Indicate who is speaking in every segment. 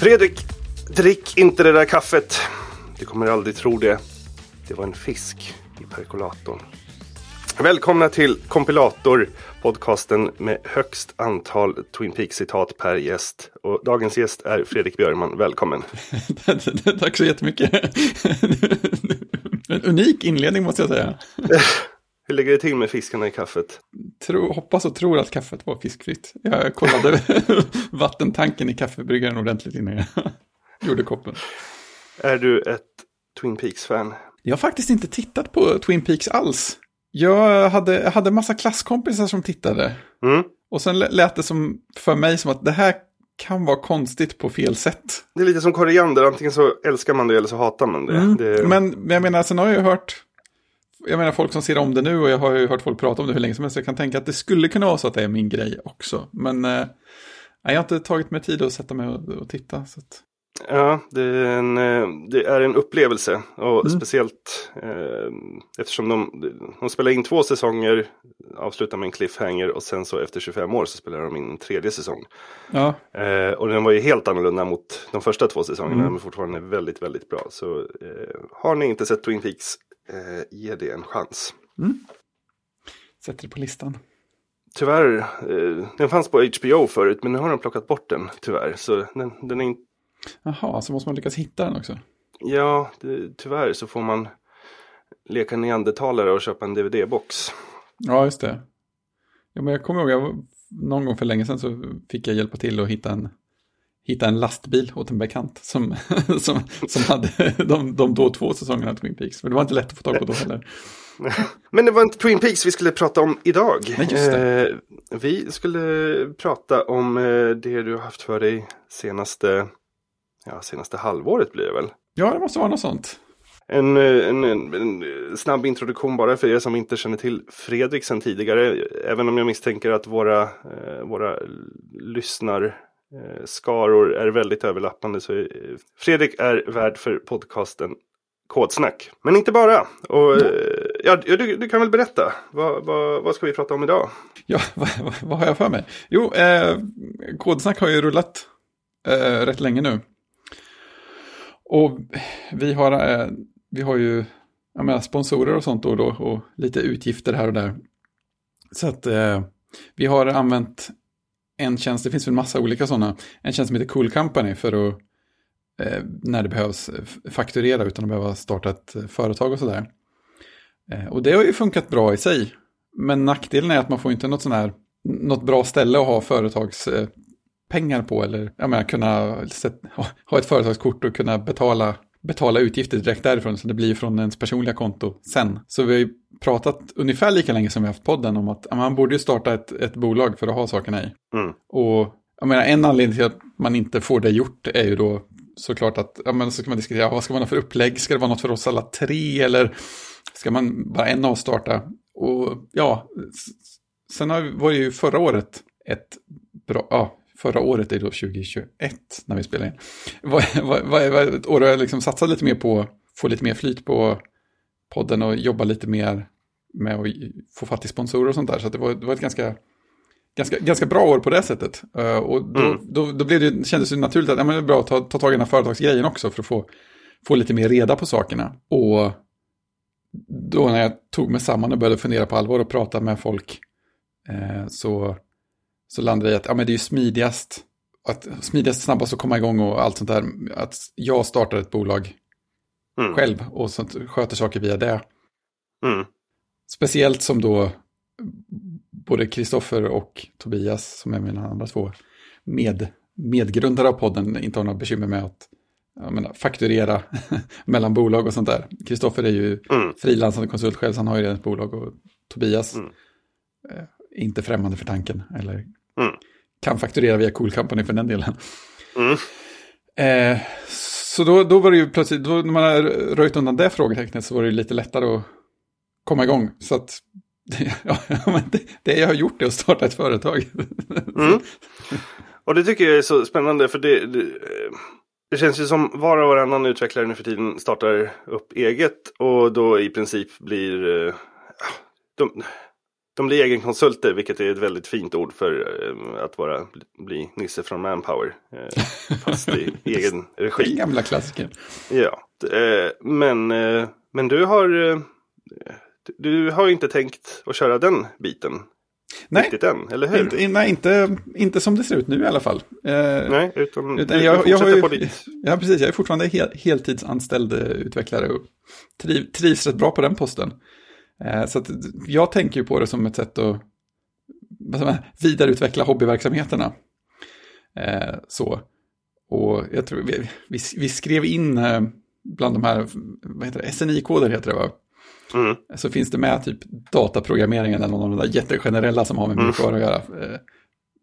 Speaker 1: Fredrik, drick inte det där kaffet. Du kommer aldrig tro det. Det var en fisk i perkolatorn. Välkomna till Kompilator, podcasten med högst antal Twin Peaks-citat per gäst. Och dagens gäst är Fredrik Björman, välkommen.
Speaker 2: Tack så jättemycket. En unik inledning måste jag säga.
Speaker 1: Hur ligger det till med fiskarna i kaffet?
Speaker 2: Tro, hoppas och tror att kaffet var fiskfritt. Jag kollade vattentanken i kaffebryggaren ordentligt innan jag gjorde koppen.
Speaker 1: Är du ett Twin Peaks-fan?
Speaker 2: Jag har faktiskt inte tittat på Twin Peaks alls. Jag hade, jag hade massa klasskompisar som tittade.
Speaker 1: Mm.
Speaker 2: Och sen lät det som, för mig som att det här kan vara konstigt på fel sätt.
Speaker 1: Det är lite som koriander, antingen så älskar man det eller så hatar man det.
Speaker 2: Mm.
Speaker 1: det...
Speaker 2: Men, jag menar, sen har jag ju hört, jag menar folk som ser om det nu och jag har ju hört folk prata om det hur länge som helst. Jag kan tänka att det skulle kunna vara så att det är min grej också. Men eh, jag har inte tagit mig tid att sätta mig och, och titta. Så att...
Speaker 1: Ja, det är en, eh, det är en upplevelse. Och
Speaker 2: Mm.
Speaker 1: speciellt eh, eftersom de, de spelar in två säsonger, avslutar med en cliffhanger och sen så efter 25 år så spelar de in en tredje säsong.
Speaker 2: Ja,
Speaker 1: Eh, och den var ju helt annorlunda mot de första två säsongerna,
Speaker 2: Mm.
Speaker 1: men fortfarande väldigt, väldigt bra. Så eh, har ni inte sett Twin Peaks, eh, ge det en chans.
Speaker 2: sätter det på listan.
Speaker 1: Tyvärr, eh, den fanns på HBO förut, men nu har de plockat bort den, tyvärr. Så den, den är inte
Speaker 2: Jaha, så måste man lyckas hitta den också.
Speaker 1: Ja, det, tyvärr så får man leka neandertalare och köpa en DVD-box.
Speaker 2: Ja, just det. Ja, men jag kommer ihåg, jag, någon gång för länge sedan så fick jag hjälpa till att hitta en, hitta en lastbil åt en bekant som, som, som hade de, de då två säsongerna av Twin Peaks. Men det var inte lätt att få tag på då heller.
Speaker 1: Men det var inte Twin Peaks vi skulle prata om idag.
Speaker 2: Nej, just det.
Speaker 1: Eh, vi skulle prata om eh, det du har haft för dig senaste, ja, senaste halvåret blir det väl.
Speaker 2: Ja, det måste vara något sånt.
Speaker 1: En, eh, en, en, en snabb introduktion bara för er som inte känner till Fredrik sedan tidigare. Även om jag misstänker att våra, eh, våra lyssnar eh, är väldigt överlappande. Så eh, Fredrik är värd för podcasten Kodsnack. Men inte bara. Och, eh, ja, du, du kan väl berätta. Vad, vad, vad ska vi prata om idag?
Speaker 2: Ja, vad, vad, vad har jag för mig? Jo, eh, Kodsnack har ju rullat eh, rätt länge nu. Och vi har, eh, vi har ju jag menar, sponsorer och sånt då och då och lite utgifter här och där. Så att eh, vi har använt en tjänst, det finns väl massa olika sådana, en tjänst som heter Cool Company för att eh, när det behövs fakturera utan att behöva starta ett företag och sådär. Eh, och det har ju funkat bra i sig. Men nackdelen är att man får inte något sån här, något bra ställe att ha företags eh, pengar på eller jag menar, kunna ha, ett företagskort och kunna betala, betala utgifter direkt därifrån. Så det blir från ens personliga konto sen. Så vi har ju pratat ungefär lika länge som vi har haft podden om att man borde ju starta ett, ett bolag för att ha sakerna i.
Speaker 1: Mm.
Speaker 2: Och jag menar, en anledning till att man inte får det gjort är ju då såklart att ja, men så kan man diskutera vad ska man ha för upplägg, ska det vara något för oss alla tre eller ska man bara en av starta? Och ja, sen har, var det ju förra året ett bra, ja, förra året är då 2021 när vi spelar in. Var, var ett år då jag liksom satsade lite mer på, få lite mer flyt på podden och jobba lite mer med att få fatt i sponsorer och sånt där. Så det, var, det var ett ganska, ganska, ganska bra år på det sättet. Eh, och då,
Speaker 1: Mm.
Speaker 2: då, då blev det, kändes det naturligt att ja, men det är bra att ta, ta tag i den här företagsgrejen också för att få, få lite mer reda på sakerna. Och då när jag tog mig samman och började fundera på allvar och prata med folk eh, så, så landade jag i att ja, men det är ju smidigast, att, smidigast, snabbast att komma igång och allt sånt där. Att jag startar ett bolag
Speaker 1: Mm.
Speaker 2: själv och sånt, sköter saker via det.
Speaker 1: Mm.
Speaker 2: Speciellt som då både Kristoffer och Tobias, som är mina andra två med, medgrundare av podden, inte har några bekymmer med att menar, fakturera mellan bolag och sånt där. Kristoffer är ju
Speaker 1: Mm.
Speaker 2: frilansande konsult själv, så han har ju redan ett bolag och Tobias
Speaker 1: Mm.
Speaker 2: eh, är inte främmande för tanken. Eller
Speaker 1: Mm.
Speaker 2: kan fakturera via Cool Company för den delen.
Speaker 1: Mm.
Speaker 2: Eh, så då, då var det ju plötsligt, då, när man har röjt undan det frågetecknet så var det ju lite lättare att komma igång. Så att ja, det, det jag har gjort är att starta ett företag.
Speaker 1: Mm. Och det tycker jag är så spännande för det, det, det känns ju som var och varannan utvecklare nu för tiden startar upp eget och då i princip blir eh, de, de blir egenkonsulter, vilket är ett väldigt fint ord för eh, att vara, bli Nisse från Manpower. Eh, fast i egen regi.
Speaker 2: Den gamla klassiker.
Speaker 1: Ja, eh, men, men du har, du har inte tänkt att köra den biten
Speaker 2: Nej,
Speaker 1: riktigt än, eller hur?
Speaker 2: inte, nej inte, inte som det ser ut nu i alla fall. Eh,
Speaker 1: Nej, utan,
Speaker 2: Utan jag, jag, har ju,
Speaker 1: på ditt.
Speaker 2: ja, precis. Jag är fortfarande hel, heltidsanställd utvecklare och triv, trivs rätt bra på den posten. Eh, så jag tänker ju på det som ett sätt att vidareutveckla hobbyverksamheterna. Eh, så. Och jag tror vi, vi, vi skrev in eh, bland de här, vad heter det, SNI-koder heter det va?
Speaker 1: Mm.
Speaker 2: Så finns det med typ dataprogrammeringen eller någon av de där jättegenerella som har med mjukvara att göra.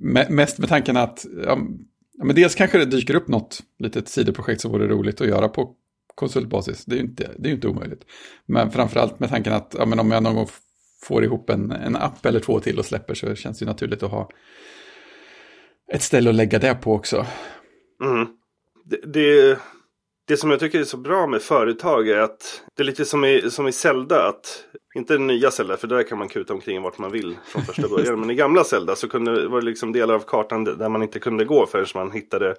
Speaker 2: Me- Mest med tanken att, ja, men dels kanske det dyker upp något litet sidoprojekt som vore roligt att göra på konsultbasis. Det är ju inte, det är inte omöjligt. Men framförallt med tanken att ja, men om jag någon gång får ihop en, en app eller två till och släpper så känns det ju naturligt att ha ett ställe att lägga det på också.
Speaker 1: Mm. Det, det, det som jag tycker är så bra med företag är att det är lite som i, som i Zelda. Att, inte den nya Zelda, för där kan man kuta omkring vart man vill från första början. men i gamla Zelda så kunde, var det liksom delar av kartan där man inte kunde gå förrän man hittade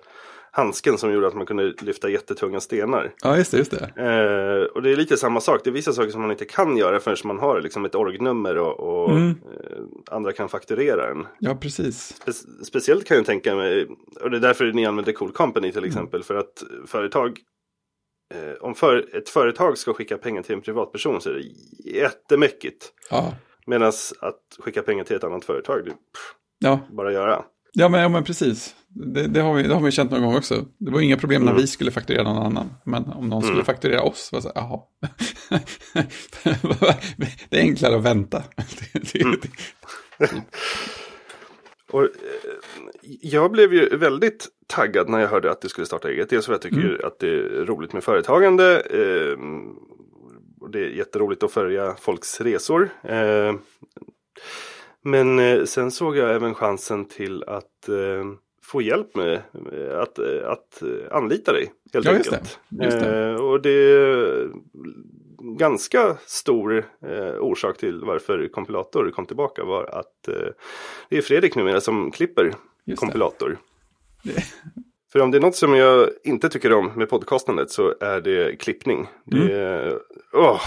Speaker 1: handsken som gjorde att man kunde lyfta jättetunga stenar.
Speaker 2: Ja, just det, just det.
Speaker 1: Eh, och det är lite samma sak. Det är vissa saker som man inte kan göra förrän man har liksom ett orgnummer och, och
Speaker 2: Mm.
Speaker 1: eh, andra kan fakturera en.
Speaker 2: Ja, precis.
Speaker 1: Spe- speciellt kan jag tänka mig, och det är därför ni använder Cool Company till exempel, för att företag eh, om för, ett företag ska skicka pengar till en privatperson så är det jättemäckigt.
Speaker 2: Ja,
Speaker 1: Medan att skicka pengar till ett annat företag, det pff,
Speaker 2: ja.
Speaker 1: bara göra.
Speaker 2: Ja men, ja, men precis. Det, det, har vi, det har vi känt någon gång också. Det var inga problem när
Speaker 1: Mm.
Speaker 2: vi skulle fakturera någon annan. Men om någon skulle fakturera oss, var så jaha. det är enklare att vänta.
Speaker 1: Mm. Och, eh, jag blev ju väldigt taggad när jag hörde att du skulle starta eget. Dels för att jag tycker
Speaker 2: Mm.
Speaker 1: att det är roligt med företagande. Eh, och det är jätteroligt att följa folks resor. Men eh, sen såg jag även chansen till att eh, få hjälp med att, eh, att eh, anlita dig. Helt
Speaker 2: Ja, just
Speaker 1: enkelt.
Speaker 2: det. Just det.
Speaker 1: Och det är ganska stor orsak till varför kompilator kom tillbaka var att det är Fredrik numera som klipper
Speaker 2: Just
Speaker 1: kompilator.
Speaker 2: Det-
Speaker 1: För om det är något som jag inte tycker om med podcastandet så är det klippning. Det
Speaker 2: Mm.
Speaker 1: är, åh,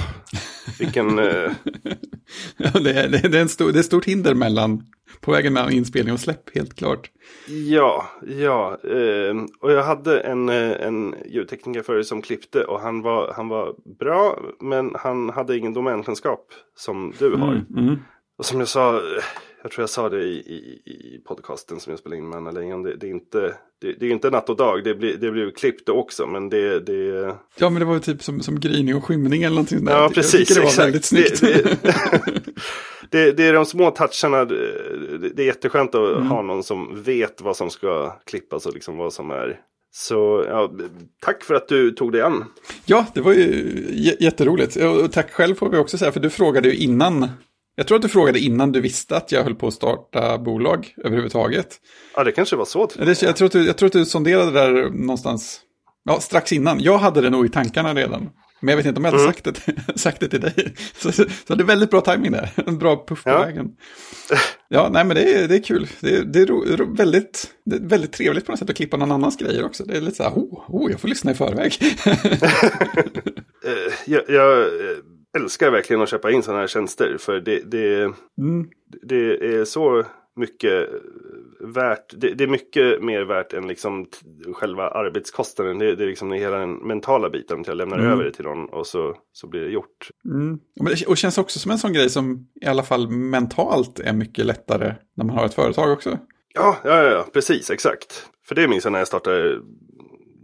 Speaker 1: vilken, eh,
Speaker 2: ja, det, är- det, är en stor, det är ett stort hinder mellan, på vägen mellan inspelning och släpp, helt klart.
Speaker 1: ja, ja. Eh, och jag hade en, eh, en ljudtekniker förut som klippte och han var, han var bra men han hade ingen domänkunskap som du har.
Speaker 2: Mm, mm.
Speaker 1: Och som jag sa, jag tror jag sa det i, i, i podcasten som jag spelade in med Anna Lejon. Det, det, är inte, det, det är inte natt och dag, det blir, det blir klippt också. Men det, det,
Speaker 2: Ja, men det var ju typ som, som gryning och skymning eller någonting där.
Speaker 1: Ja,
Speaker 2: Jag
Speaker 1: precis.
Speaker 2: tycker det var
Speaker 1: exakt.
Speaker 2: väldigt snyggt.
Speaker 1: Det, det, är de små toucharna. Det, det är jätteskönt att
Speaker 2: Mm.
Speaker 1: ha någon som vet vad som ska klippas och liksom vad som är. Så ja, tack för att du tog dig an.
Speaker 2: Ja, det var ju jätteroligt. Och tack själv får vi också säga, för du frågade ju innan. Jag tror att du frågade innan du visste att jag höll på att starta bolag överhuvudtaget.
Speaker 1: Ja, det kanske var så.
Speaker 2: Det, jag, tror att du, jag tror att du sonderade där någonstans, ja, strax innan. Jag hade det nog i tankarna redan. Men jag vet inte om jag hade
Speaker 1: Mm.
Speaker 2: sagt, det, sagt det till dig. Så, så, så det är väldigt bra timing där. En bra puff på
Speaker 1: Ja.
Speaker 2: vägen. Ja, nej men det är, det är kul. Det är, det, är ro, ro, väldigt, det är väldigt trevligt på något sätt att klippa någon annans grejer också. Det är lite så här, oh, oh jag får lyssna i förväg.
Speaker 1: Eh, jag, jag eh, älskar verkligen att köpa in sådana här tjänster. För det, det,
Speaker 2: Mm.
Speaker 1: det är så mycket värt. Det, det är mycket mer värt än liksom själva arbetskostnaden. Det, det är liksom hela den mentala biten. Att jag lämnar
Speaker 2: Mm.
Speaker 1: över det till någon och så, så blir det gjort.
Speaker 2: Mm. Men det- Och känns också som en sån grej som i alla fall mentalt är mycket lättare när man har ett företag också.
Speaker 1: Ja, ja, ja, ja precis, exakt. För det minns jag när jag startade,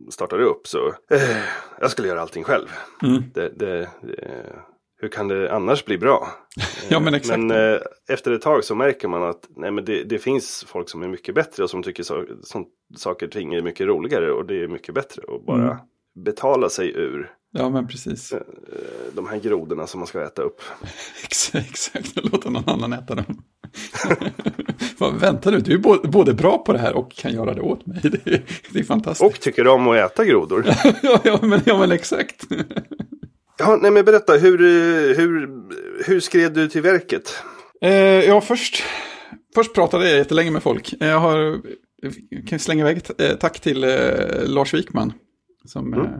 Speaker 1: startade upp så. Eh, jag skulle göra allting själv.
Speaker 2: Mm.
Speaker 1: Det, det, det, hur kan det annars bli bra?
Speaker 2: Ja, men exakt.
Speaker 1: Men eh, efter ett tag så märker man att nej, men det, det finns folk som är mycket bättre och som tycker så, som, saker och ting är mycket roligare och det är mycket bättre att bara
Speaker 2: Mm.
Speaker 1: betala sig ur
Speaker 2: Ja, men precis.
Speaker 1: Eh, de här grodorna som man ska äta upp.
Speaker 2: exakt, låta någon annan äta dem. Vänta nu, du är både bra på det här och kan göra det åt mig. Det är, det är fantastiskt.
Speaker 1: Och tycker om att äta grodor.
Speaker 2: ja, ja, men, ja, men exakt.
Speaker 1: Ja, nej, men berätta, hur, hur, hur skred du till verket?
Speaker 2: Eh, ja, först, först pratade jag jättelänge med folk. Jag har, kan slänga iväg ett eh, tack till eh, Lars Wikman. Som mm. eh,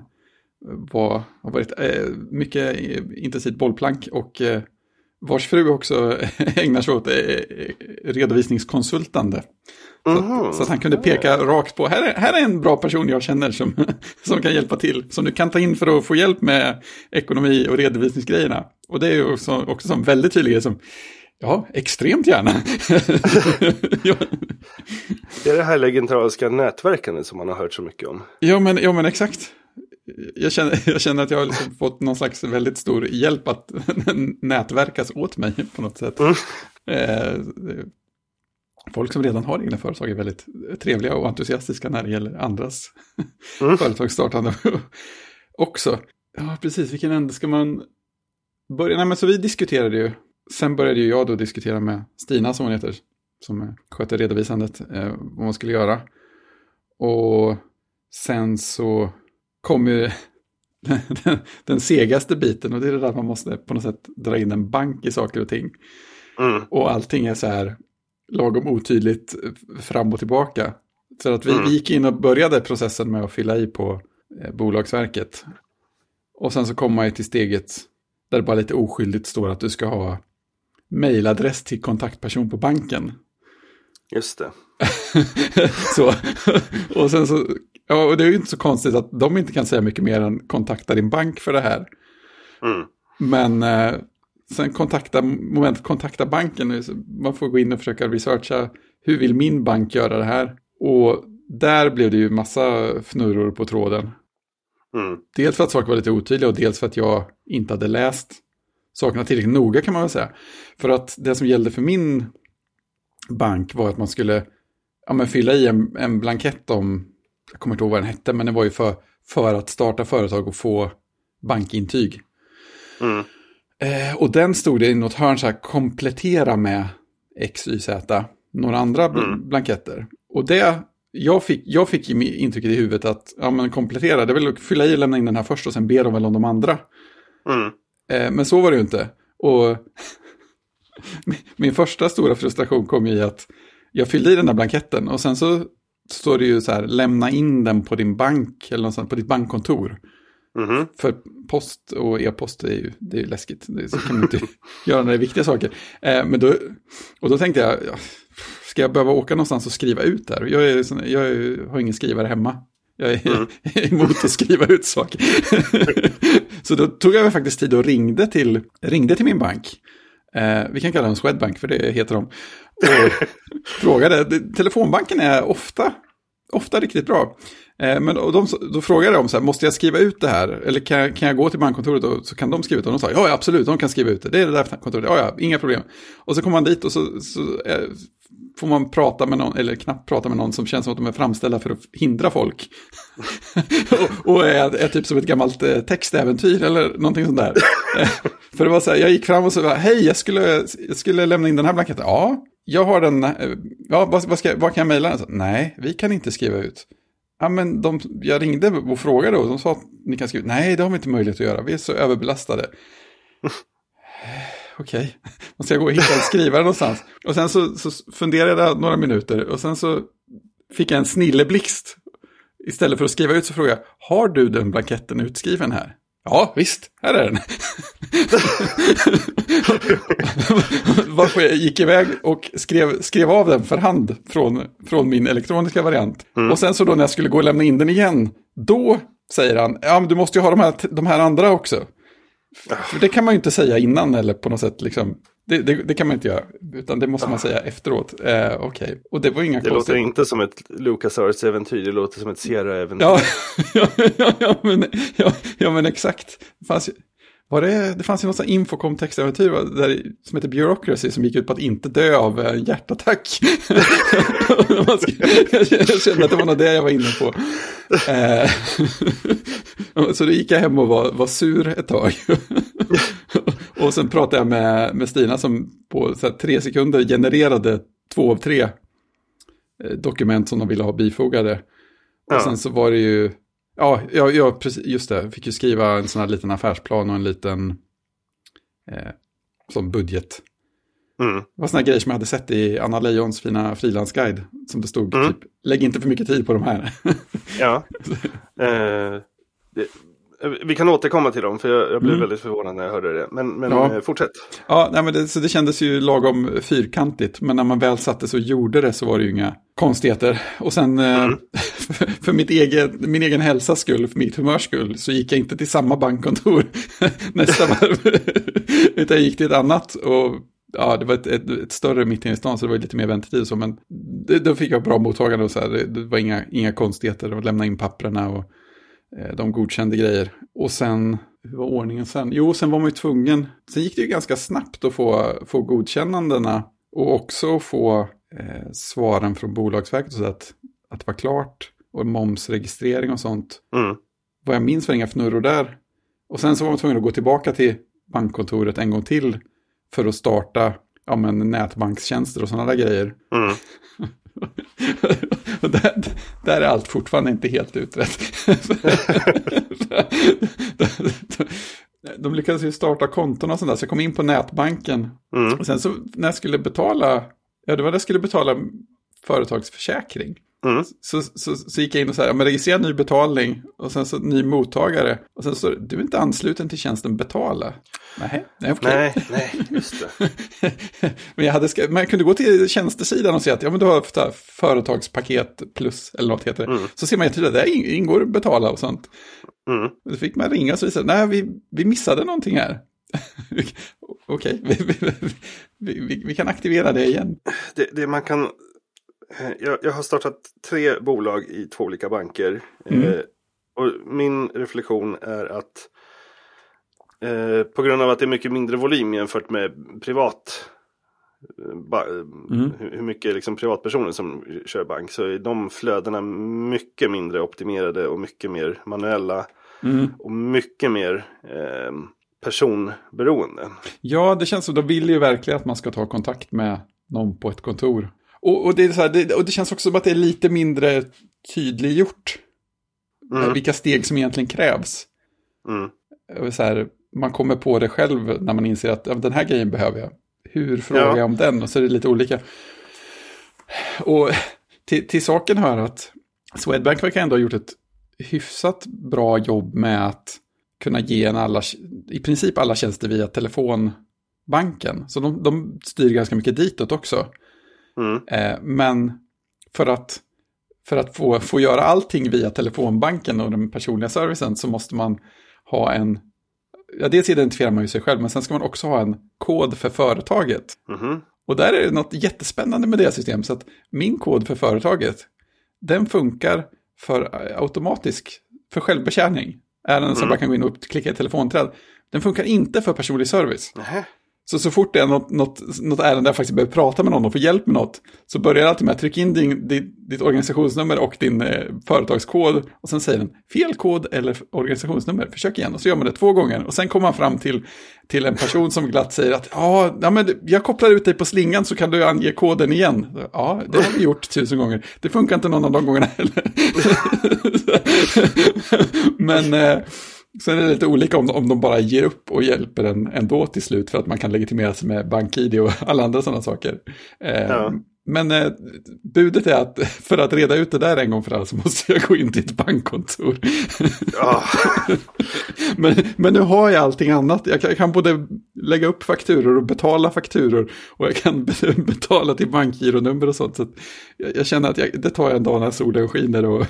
Speaker 2: var, har varit eh, mycket intensivt bollplank och eh, vars fru också ägnar sig åt eh, redovisningskonsultande. Mm -hmm. så, så, att han kunde peka rakt på, här är, här är en bra person jag känner som, som kan hjälpa till. Som du kan ta in för att få hjälp med ekonomi och redovisningsgrejerna. Och det är ju också, också som väldigt tydligt som, ja, extremt gärna.
Speaker 1: ja. Det är det här legendariska nätverkandet som man har hört så mycket om.
Speaker 2: Ja, men, ja, men exakt jag känner, jag känner att jag har liksom fått någon slags väldigt stor hjälp att nätverkas åt mig på något sätt. Mm. Eh, folk som redan har egna företag är väldigt trevliga och entusiastiska när det gäller andras mm. företagsstartande också. Ja, precis. Vilken ände ska man börja? Nej, men så vi diskuterade ju. Sen började ju jag då diskutera med Stina, som hon heter, som sköter redovisandet, eh, vad man skulle göra. Och sen så kommer ju den, den, segaste biten och det är det där man måste på något sätt dra in en bank i saker och ting. Mm. Och allting är så här lagom otydligt fram och tillbaka. Så att vi, mm. vi gick in och började processen med att fylla i på eh, Bolagsverket. Och sen så kommer man ju till steget där det bara lite oskyldigt står att du ska ha mejladress till kontaktperson på banken.
Speaker 1: Just det.
Speaker 2: så, och sen så Ja, och det är ju inte så konstigt att de inte kan säga mycket mer än kontakta din bank för det här. Mm. Men eh, sen kontakta, momentet kontakta banken, man får gå in och försöka researcha hur vill min bank göra det här? Och där blev det ju massa fnurror på tråden. Mm. Dels för att saker var lite otydliga och dels för att jag inte hade läst sakerna tillräckligt noga kan man väl säga. För att det som gällde för min bank var att man skulle ja, men fylla i en, en blankett om jag kommer inte ihåg vad den hette, men det var ju för, för att starta företag och få bankintyg. Mm. Eh, och den stod det i något hörn så här, komplettera med X, Y, Z, några andra mm. blanketter. Och det, jag fick, jag fick intrycket i huvudet att, ja men komplettera, det är väl att fylla i och lämna in den här först och sen ber de väl om de andra. Mm. Eh, men så var det ju inte. Och min första stora frustration kom i att jag fyllde i den där blanketten och sen så står det ju så här, lämna in den på din bank eller någonstans, på ditt bankkontor. Mm -hmm. För post och e-post är ju, det är ju läskigt, det, så kan man inte göra några viktiga saker. Eh, men då, och då tänkte jag, ska jag behöva åka någonstans och skriva ut där? Jag, är, jag är, har ingen skrivare hemma. Jag är, mm. emot att skriva ut saker. så då tog jag faktiskt tid och ringde till, ringde till min bank. Eh, vi kan kalla den Swedbank, för det heter de och frågade. Telefonbanken är ofta, ofta riktigt bra. Eh, men de, då frågade de så här, måste jag skriva ut det här? Eller kan, kan jag gå till bankkontoret och så kan de skriva ut det? Och de sa, ja absolut, de kan skriva ut det. Det är det där kontoret, ja ja, inga problem. Och så kommer man dit och så, så eh, får man prata med någon, eller knappt prata med någon som känns som att de är framställda för att hindra folk. och, och är, är, typ som ett gammalt eh, textäventyr eller någonting sånt där. Eh, för det var så här, jag gick fram och sa, hej, jag skulle, jag skulle lämna in den här blanketten. Ja, jag har den, eh, ja, vad, vad, ska, vad kan jag mejla? Nej, vi kan inte skriva ut. Ja, men de, jag ringde och frågade och de sa att ni kan skriva ut. Nej, det har vi inte möjlighet att göra, vi är så överbelastade. Okej, okay. måste jag gå och hitta en skrivare någonstans. Och sen så, så funderade jag några minuter och sen så fick jag en snilleblixt. Istället för att skriva ut så frågade jag, har du den blanketten utskriven här? Ja, visst, här är den. Varför jag gick iväg och skrev, skrev av den för hand från, från min elektroniska variant. Mm. Och sen så då när jag skulle gå och lämna in den igen, då säger han, ja men du måste ju ha de här, de här andra också. För det kan man ju inte säga innan eller på något sätt liksom. Det, det, det kan man inte göra, utan det måste man säga efteråt. Eh, Okej, okay. och det var inga
Speaker 1: Det låter inte som ett LucasArts-äventyr, det låter som ett Sierra-äventyr.
Speaker 2: Ja, ja, ja, ja, men, ja, ja, men exakt. Fanns, Var det, det fanns ju något sånt infocom textäventyr va, där, som heter Bureaucracy som gick ut på att inte dö av en hjärtattack. jag kände att det var nog det jag var inne på. Eh, så då gick jag hem och var, var sur ett tag. och sen pratade jag med, med Stina som på tre sekunder genererade två av tre eh, dokument som de ville ha bifogade. Och sen så var det ju, ja, ja, ja precis, just det, jag fick ju skriva en sån här liten affärsplan och en liten eh, som budget.
Speaker 1: Mm.
Speaker 2: Det var såna grejer som jag hade sett i Anna Lejons fina frilansguide. Som det stod
Speaker 1: Mm.
Speaker 2: typ, lägg inte för mycket tid på de här.
Speaker 1: Ja. Eh, det, vi kan återkomma till dem, för jag, jag blev
Speaker 2: Mm.
Speaker 1: väldigt förvånad när jag hörde det. Men, men
Speaker 2: Ja.
Speaker 1: eh, fortsätt.
Speaker 2: ja, nej, men det, så det kändes ju lagom fyrkantigt. Men när man väl satte sig och gjorde det så var det ju inga konstigheter. Och sen eh,
Speaker 1: Mm.
Speaker 2: för mitt egen, min egen hälsas skull, för mitt humörs skull, så gick jag inte till samma bankkontor nästa varv. Utan jag gick till ett annat. Och ja, det var ett, ett, ett större mitt inne i stan så det var lite mer väntetid så. Men det, då fick jag bra mottagande och så här. Det, det var inga, inga konstigheter. Och lämna in papperna och eh, de godkände grejer. Och sen, hur var ordningen sen? Jo, sen var man ju tvungen. Sen gick det ju ganska snabbt att få, få godkännandena. Och också få eh, svaren från Bolagsverket så att, att det var klart. Och momsregistrering och sånt.
Speaker 1: Mm.
Speaker 2: Vad jag minns var inga fnurror där. Och sen så var man tvungen att gå tillbaka till bankkontoret en gång till. För att starta ja, men, nätbankstjänster och sådana där grejer.
Speaker 1: Mm.
Speaker 2: och där, där är allt fortfarande inte helt utrett. De lyckades ju starta konton och sånt där, så jag kom in på nätbanken.
Speaker 1: Mm.
Speaker 2: Och sen så när jag skulle betala, ja det var när jag skulle betala företagsförsäkring.
Speaker 1: Mm.
Speaker 2: Så, så, så gick jag in och sa, ja, men registrera ny betalning och sen så ny mottagare. Och sen så, du är inte ansluten till tjänsten betala. Nej, nej okej.
Speaker 1: Nej, nej, just det.
Speaker 2: men jag hade, man kunde gå till tjänstesidan och se att ja, men du har ofta företagspaket plus, eller något heter det.
Speaker 1: Mm.
Speaker 2: Så ser man ju tydligt, där in- ingår betala och sånt.
Speaker 1: Mm.
Speaker 2: Då fick man ringa och så visade nej vi, vi missade någonting här. Okej, vi, vi, vi, vi, vi kan aktivera det igen.
Speaker 1: Det, det man kan... eh, Jag, jag har startat tre bolag i två olika banker.
Speaker 2: Mm.
Speaker 1: Eh, och min reflektion är att eh, på grund av att det är mycket mindre volym jämfört med privat eh, ba,
Speaker 2: Mm.
Speaker 1: hur, hur mycket liksom privatpersoner som kör bank så är de flödena mycket mindre optimerade och mycket mer manuella
Speaker 2: Mm.
Speaker 1: och mycket mer eh, personberoende.
Speaker 2: Ja, det känns som de vill ju verkligen att man ska ta kontakt med någon på ett kontor. Och, och, det, är så här, det, och det känns också som att det är lite mindre tydliggjort.
Speaker 1: Mm.
Speaker 2: Vilka steg som egentligen krävs.
Speaker 1: Mm.
Speaker 2: Och Så här, man kommer på det själv när man inser att ja, den här grejen behöver jag. Hur frågar
Speaker 1: Ja.
Speaker 2: jag om den? Och så är det lite olika. Och till, till saken hör att Swedbank verkar ändå ha gjort ett hyfsat bra jobb med att kunna ge en alla, i princip alla tjänster via telefonbanken. Så de, de styr ganska mycket ditåt också.
Speaker 1: Mm.
Speaker 2: Eh, men för att, för att få, få göra allting via telefonbanken och den personliga servicen så måste man ha en, ja dels identifierar man ju sig själv, men sen ska man också ha en kod för företaget.
Speaker 1: Mhm.
Speaker 2: Och där är det något jättespännande med det system, så att min kod för företaget, den funkar för eh, automatisk, för självbetjäning. Ärenden som
Speaker 1: Mm.
Speaker 2: bara kan gå in och klicka i telefonträd. Den funkar inte för personlig service.
Speaker 1: Nähä.
Speaker 2: Så så fort det är något, något, något ärende där jag faktiskt behöver prata med någon och få hjälp med något, så börjar det alltid med att trycka in din, ditt, ditt organisationsnummer och din eh, företagskod, och sen säger den fel kod eller organisationsnummer, försök igen, och så gör man det två gånger, och sen kommer man fram till, till en person som glatt säger att ja, ja, men jag kopplar ut dig på slingan så kan du ange koden igen. Ja, det har vi gjort tusen gånger, det funkar inte någon av de gångerna heller. men... Eh, Sen är det lite olika om, om de bara ger upp och hjälper en ändå till slut för att man kan legitimera sig med BankID och alla andra sådana saker. Eh,
Speaker 1: Ja.
Speaker 2: Men eh, budet är att för att reda ut det där en gång för alla så måste jag gå in till ett bankkontor.
Speaker 1: Ah,
Speaker 2: men, men nu har jag allting annat. Jag kan, jag kan både lägga upp fakturor och betala fakturor. Och jag kan be- betala till bankgironummer och sånt. Så jag, jag känner att jag, det tar jag en dag när solen skiner och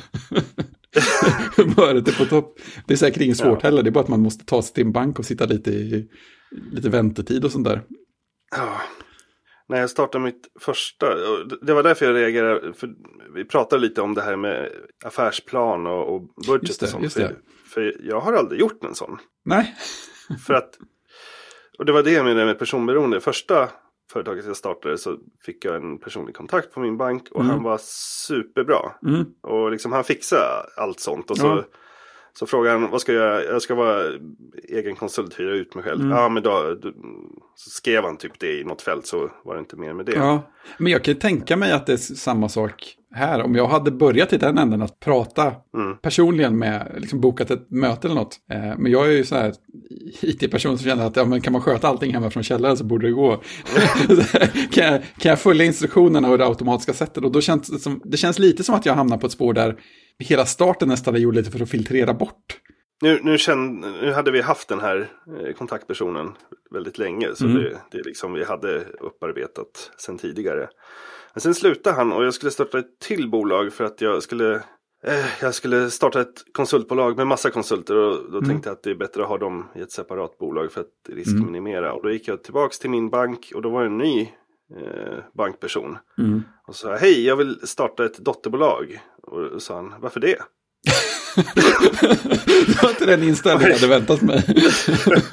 Speaker 2: humöret är på topp. Det är säkert inget svårt
Speaker 1: Ja.
Speaker 2: heller. Det är bara att man måste ta sig till en bank och sitta lite i lite väntetid och sånt där.
Speaker 1: Ja. När jag startade mitt första, det var därför jag reagerade, för vi pratade lite om det här med affärsplan och, och budget
Speaker 2: Just det,
Speaker 1: och sånt. för, för jag har aldrig gjort en sån.
Speaker 2: Nej,
Speaker 1: För att, och det var det jag menade med personberoende. Första företaget jag startade så fick jag en personlig kontakt på min bank och
Speaker 2: Mm.
Speaker 1: han var superbra.
Speaker 2: Mm.
Speaker 1: Och liksom han fixade allt sånt. Och så,
Speaker 2: Ja.
Speaker 1: så frågade han, vad ska jag göra? Jag ska vara egen konsult, hyra ut mig själv.
Speaker 2: Mm.
Speaker 1: Ja, men då, då så skrev han typ det i något fält så var det inte mer med det.
Speaker 2: Ja, men jag kan ju tänka mig att det är samma sak här. Om jag hade börjat i den änden att prata
Speaker 1: Mm.
Speaker 2: personligen med, liksom bokat ett möte eller något. Eh, men jag är ju så här IT-person som känner att ja, men kan man sköta allting hemma från källaren så borde det gå. kan, jag, kan jag följa instruktionerna och det automatiska sättet? Och då känns det, som, det känns lite som att jag hamnar på ett spår där hela starten nästan är gjord lite för att filtrera bort.
Speaker 1: Nu, nu, kände, nu hade vi haft den här eh, kontaktpersonen väldigt länge. Så
Speaker 2: Mm.
Speaker 1: det, det är liksom vi hade upparbetat sen tidigare. Men sen slutade han och jag skulle starta ett till bolag för att jag skulle eh, jag skulle starta ett konsultbolag med massa konsulter och då
Speaker 2: Mm.
Speaker 1: tänkte jag att det är bättre att ha dem i ett separat bolag för att riskminimera. Och då gick jag tillbaks till min bank och då var det en ny eh, bankperson.
Speaker 2: Mm.
Speaker 1: Och sa hej jag vill starta ett dotterbolag. Och då sa han, varför det?
Speaker 2: det var inte den inställningen jag hade väntat mig.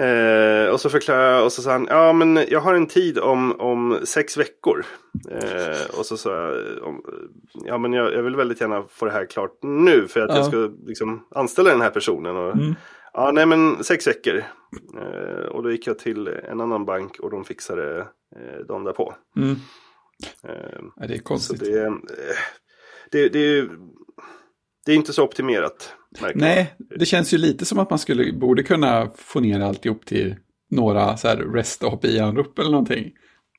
Speaker 1: Eh, och så förklarade jag och så sa han, ja men jag har en tid om, om sex veckor. Eh, och så sa jag, ja men jag, jag vill väldigt gärna få det här klart nu för att
Speaker 2: Ja.
Speaker 1: jag ska liksom anställa den här personen. Och,
Speaker 2: Mm.
Speaker 1: Ja nej men sex veckor. Eh, och då gick jag till en annan bank och de fixade eh, dagen därpå.
Speaker 2: Mm.
Speaker 1: Eh,
Speaker 2: Ja, det är konstigt.
Speaker 1: det, eh, det, det, är- det är inte så optimerat. man.
Speaker 2: Nej, det känns ju lite som att man skulle, borde kunna få ner alltihop till några så här REST API-anrop eller någonting.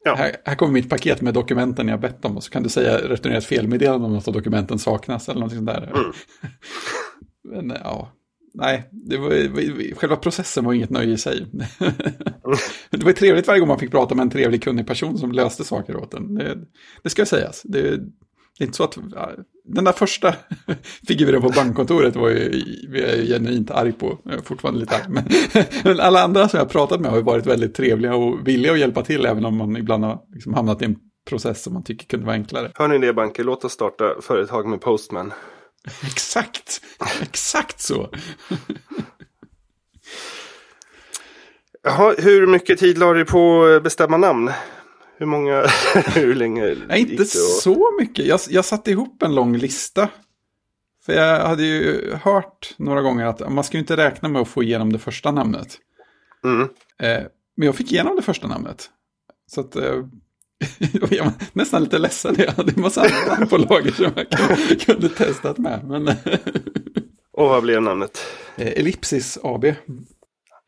Speaker 1: Ja.
Speaker 2: Här, här kommer mitt paket med dokumenten jag bett om och så kan du säga returnera ett felmeddelande om något av dokumenten saknas eller någonting sånt där.
Speaker 1: Mm.
Speaker 2: Men ja, nej, det var, själva processen var inget nöje i sig. det var trevligt varje gång man fick prata med en trevlig kunnig person som löste saker åt en. Det, det ska sägas. Det, det är inte så att, den där första figuren på bankkontoret var ju, vi är genuint arg på, jag är fortfarande lite arg. Men, men alla andra som jag pratat med har ju varit väldigt trevliga och villiga att hjälpa till, även om man ibland har liksom hamnat i en process som man tycker kunde vara enklare.
Speaker 1: Hör ni det banker, låt oss starta företag med Postman.
Speaker 2: Exakt, exakt så.
Speaker 1: Jaha, hur mycket tid la du på att bestämma namn? Hur många, hur länge
Speaker 2: Nej,
Speaker 1: gick
Speaker 2: inte
Speaker 1: det? Och...
Speaker 2: så mycket. Jag, jag satte ihop en lång lista. För jag hade ju hört några gånger att man ska ju inte räkna med att få igenom det första namnet.
Speaker 1: Mm.
Speaker 2: Eh, men jag fick igenom det första namnet. Så att eh, jag var nästan lite ledsen. Jag hade en massa andra namn på lager som jag kunde, testat med. Men
Speaker 1: Och vad blev namnet?
Speaker 2: eh, Ellipsis AB.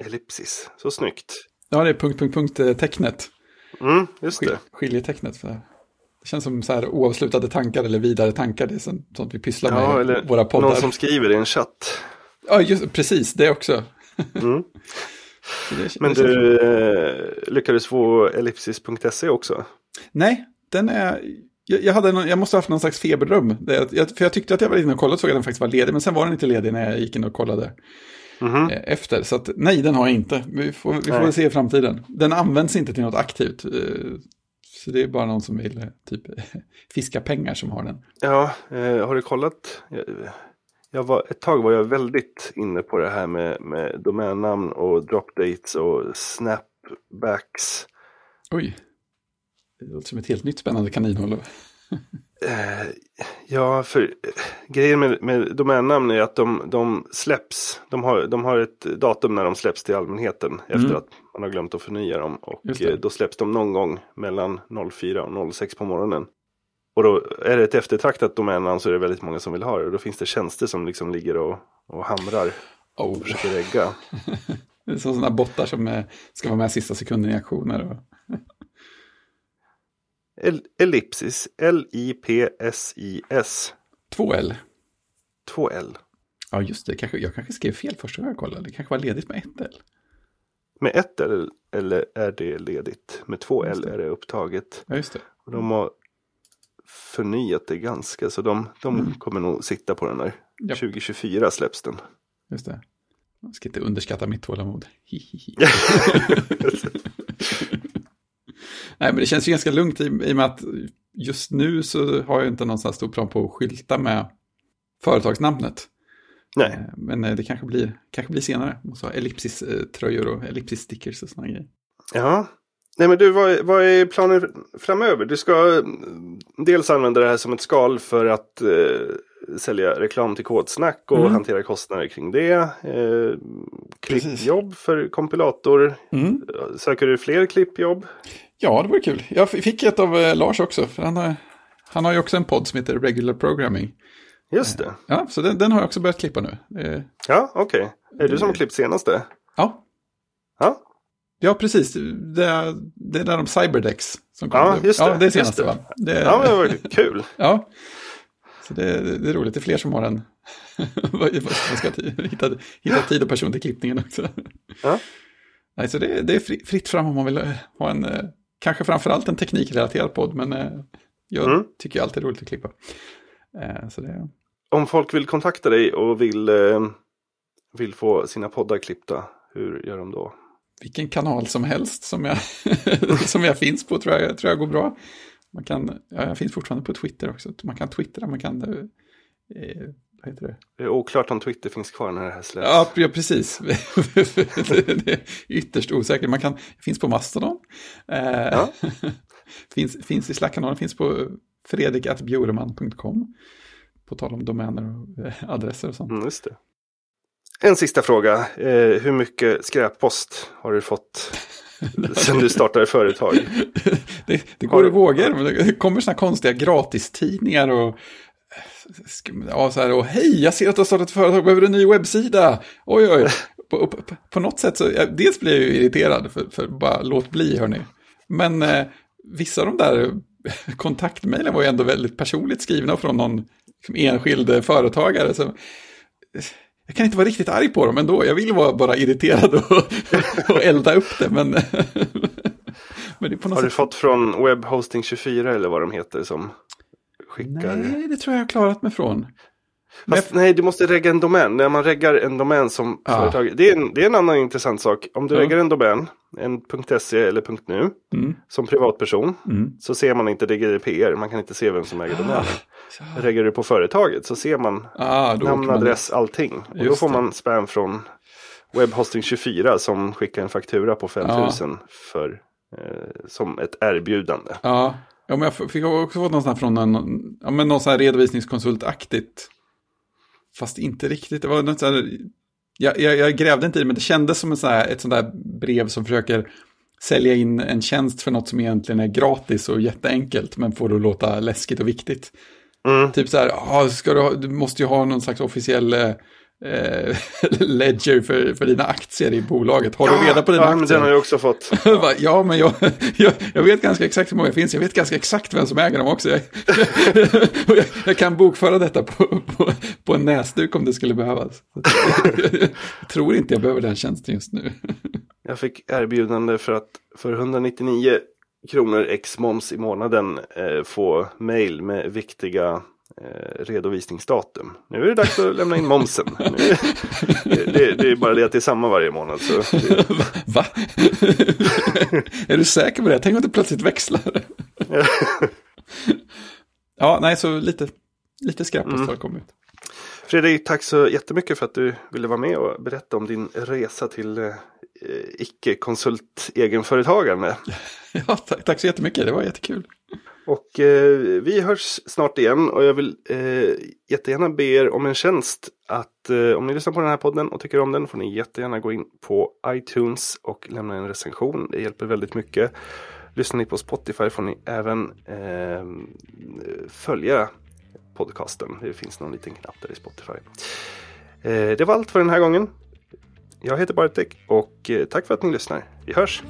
Speaker 1: Ellipsis, så snyggt.
Speaker 2: Ja, det är punkt, punkt, punkt tecknet.
Speaker 1: Mm, just det.
Speaker 2: skiljetecknet. För det känns som så här oavslutade tankar eller vidare tankar. Det är sånt, vi pysslar med
Speaker 1: Ja,
Speaker 2: i
Speaker 1: eller
Speaker 2: våra poddar.
Speaker 1: någon som skriver i en chatt.
Speaker 2: Ja, just, precis, det också.
Speaker 1: Mm.
Speaker 2: Det-
Speaker 1: Men du eh, lyckades få ellipsis.se också?
Speaker 2: Nej, den är... Jag, jag, hade någon, jag måste ha haft någon slags feberdröm. Jag, för jag tyckte att jag var inne och kollade och såg att den faktiskt var ledig. Men sen var den inte ledig när jag gick in och kollade
Speaker 1: Mhm.
Speaker 2: eh, efter. Så att, nej, den har jag inte. Vi får, vi får
Speaker 1: Nej.
Speaker 2: väl se i framtiden. Den används inte till något aktivt. eh, Så det är bara någon som vill eh, typ fiska pengar som har den.
Speaker 1: Ja, har du kollat? Jag, jag var, ett tag var jag väldigt inne på det här med, med domännamn och dropdates och snapbacks.
Speaker 2: Oj. Det låter som ett helt nytt spännande kaninhål.
Speaker 1: Eh, ja, för eh, grejen med, med domännamn är att de, de släpps. De har, de har ett datum när de släpps till allmänheten efter
Speaker 2: Mm.
Speaker 1: att man har glömt att förnya dem. Och eh, då släpps de någon gång mellan 04 och 06 på morgonen. Och då är det ett eftertraktat domännamn så är det väldigt många som vill ha det. Och då finns det tjänster som liksom ligger och, och hamrar
Speaker 2: Oh.
Speaker 1: och försöker regga.
Speaker 2: Det är sådana bottar som eh, ska vara med sista sekunden i aktioner. Och...
Speaker 1: El- Ellipsis, L-I-P-S-I-S,
Speaker 2: Två L.
Speaker 1: 2L.
Speaker 2: Ja, just det. Kanske, jag kanske skrev fel första gången jag kollade. Det kanske var ledigt med ett L.
Speaker 1: Med ett L eller är det ledigt? Med två L är det upptaget.
Speaker 2: Ja, just det.
Speaker 1: Och de har förnyat det ganska så de, de
Speaker 2: Mm.
Speaker 1: kommer nog sitta på den där.
Speaker 2: Japp.
Speaker 1: 2024 släpps den.
Speaker 2: Just det. Jag ska inte underskatta mitt tålamod. Nej, men det känns ju ganska lugnt i, i och med att just nu så har jag inte någon sån här stor plan på att skylta med företagsnamnet.
Speaker 1: Nej.
Speaker 2: Eh, Men eh, det kanske blir, kanske blir senare. Måste ha ellipsis-tröjor och ellipsis-stickers och sådana grejer.
Speaker 1: Ja. Nej men du, vad, vad är planen framöver? Du ska mm, dels använda det här som ett skal för att eh, sälja reklam till kodsnack och
Speaker 2: Mm.
Speaker 1: hantera kostnader kring det. Eh,
Speaker 2: Precis.
Speaker 1: klippjobb för kompilator.
Speaker 2: Mm.
Speaker 1: Söker du fler klippjobb?
Speaker 2: Ja, det vore kul. Jag fick ett av eh, Lars också, för han har, han har ju också en podd som heter Regular Programming.
Speaker 1: Just det.
Speaker 2: Ja, så den, den har jag också börjat klippa nu. Eh,
Speaker 1: Ja, okej. Är det du som har klippt senaste?
Speaker 2: ja,
Speaker 1: Ja,
Speaker 2: ja, precis. Det är, det är där de Cyberdex som kommer
Speaker 1: Ja, just det,
Speaker 2: Ja, det är senaste
Speaker 1: det.
Speaker 2: va? Det,
Speaker 1: ja men vad kul.
Speaker 2: Ja, så det, det, det är roligt. Det är fler som har en... Man ska hitta, hitta tid och person till klippningen också.
Speaker 1: Ja.
Speaker 2: Nej, så det, det är fri, fritt fram om man vill eh, ha en, eh, kanske framförallt en teknikrelaterad podd, men eh, jag
Speaker 1: Mm.
Speaker 2: tycker alltid det är roligt att klippa. Eh, Så det,
Speaker 1: Om folk vill kontakta dig och vill, eh, vill få sina poddar klippta, hur gör de då?
Speaker 2: vilken kanal som helst som jag, som jag finns på tror jag, tror jag går bra. Man kan, ja, jag finns fortfarande på Twitter också. Man kan twittra, man kan... Eh, vad heter det?
Speaker 1: Det är oklart om Twitter finns kvar när det här släpps.
Speaker 2: Ja, ja precis. det är ytterst osäkert. Man kan, finns på Mastodon. Eh,
Speaker 1: Ja.
Speaker 2: finns, finns i Slack-kanalen, finns på fredrik.bjoreman.com. På tal om domäner och eh, adresser och sånt.
Speaker 1: Mm, just det. En sista fråga. Eh, hur mycket skräppost har du fått sen du startade företag?
Speaker 2: det, det går i vågor. Det kommer sådana konstiga gratistidningar och Ja, så här, och hej, jag ser att du har startat ett företag, behöver du en ny webbsida? Oj, oj. På, på, på något sätt så, ja, dels blir jag ju irriterad, för, för bara låt bli, hörni. Men eh, vissa av de där kontaktmejlen var ju ändå väldigt personligt skrivna från någon liksom, enskild företagare. Så, jag kan inte vara riktigt arg på dem ändå, jag vill vara bara irriterad och, och elda upp det, men... men det
Speaker 1: Har du
Speaker 2: sätt...
Speaker 1: fått från Webhosting24 eller vad de heter som skickar?
Speaker 2: Nej, det tror jag jag har klarat mig från. Men
Speaker 1: Fast, nej, du måste regga en domän. När man reggar en domän som
Speaker 2: Ja.
Speaker 1: företag. Det är, en, det är en annan intressant sak. Om du
Speaker 2: Ja.
Speaker 1: reggar en domän, en .se eller .nu,
Speaker 2: Mm.
Speaker 1: som privatperson,
Speaker 2: Mm.
Speaker 1: så ser man inte det GDPR. Man kan inte se vem som äger domänen.
Speaker 2: Så-
Speaker 1: Reggar du på företaget så ser man
Speaker 2: Ah, då
Speaker 1: namn,
Speaker 2: man-
Speaker 1: adress, allting. Och då
Speaker 2: Just
Speaker 1: får
Speaker 2: det.
Speaker 1: man spam från Webhosting24 som skickar en faktura på 5000 för, eh, som ett erbjudande.
Speaker 2: Ja, ja men jag fick också fått någon sån här från en, ja, men någon sån här redovisningskonsultaktigt. Fast inte riktigt, det var något så här, jag, jag, jag grävde inte i det, men det kändes som en sån här, ett sånt där brev som försöker sälja in en tjänst för något som egentligen är gratis och jätteenkelt, men får det att låta läskigt och viktigt.
Speaker 1: Mm.
Speaker 2: Typ så här, ah, ska du, ha, du måste ju ha någon slags officiell eh, ledger för, för dina aktier i bolaget. Har du reda på dina
Speaker 1: ja,
Speaker 2: aktier?
Speaker 1: den har jag också fått.
Speaker 2: Bara, Ja, men jag, jag, jag vet ganska exakt hur många det finns. Jag vet ganska exakt vem som äger dem också. Jag, jag, jag kan bokföra detta på, på, på en näsduk om det skulle behövas. Jag tror inte jag behöver den tjänsten just nu.
Speaker 1: Jag fick erbjudande för att för 199 kronor ex moms i månaden eh, få mail med viktiga redovisningsdatum. Nu är det dags att lämna in momsen. Nu, det, det, är bara det att det är samma varje månad. Så det,
Speaker 2: Va? är du säker på det? Tänk om det plötsligt växlar. ja, nej, så lite, lite skräppost har kommit.
Speaker 1: Fredrik, tack så jättemycket för att du ville vara med och berätta om din resa till eh, icke-konsult egenföretagande.
Speaker 2: Ja, tack, tack så jättemycket. Det var jättekul.
Speaker 1: Och eh, vi hörs snart igen och jag vill eh, jättegärna be er om en tjänst. Att eh, om ni lyssnar på den här podden och tycker om den får ni jättegärna gå in på iTunes och lämna en recension. Det hjälper väldigt mycket. Lyssnar ni på Spotify får ni även eh, följa podcasten. Det finns någon liten knapp där i Spotify. Eh, det var allt för den här gången. Jag heter Bartek och eh, tack för att ni lyssnar. Vi hörs!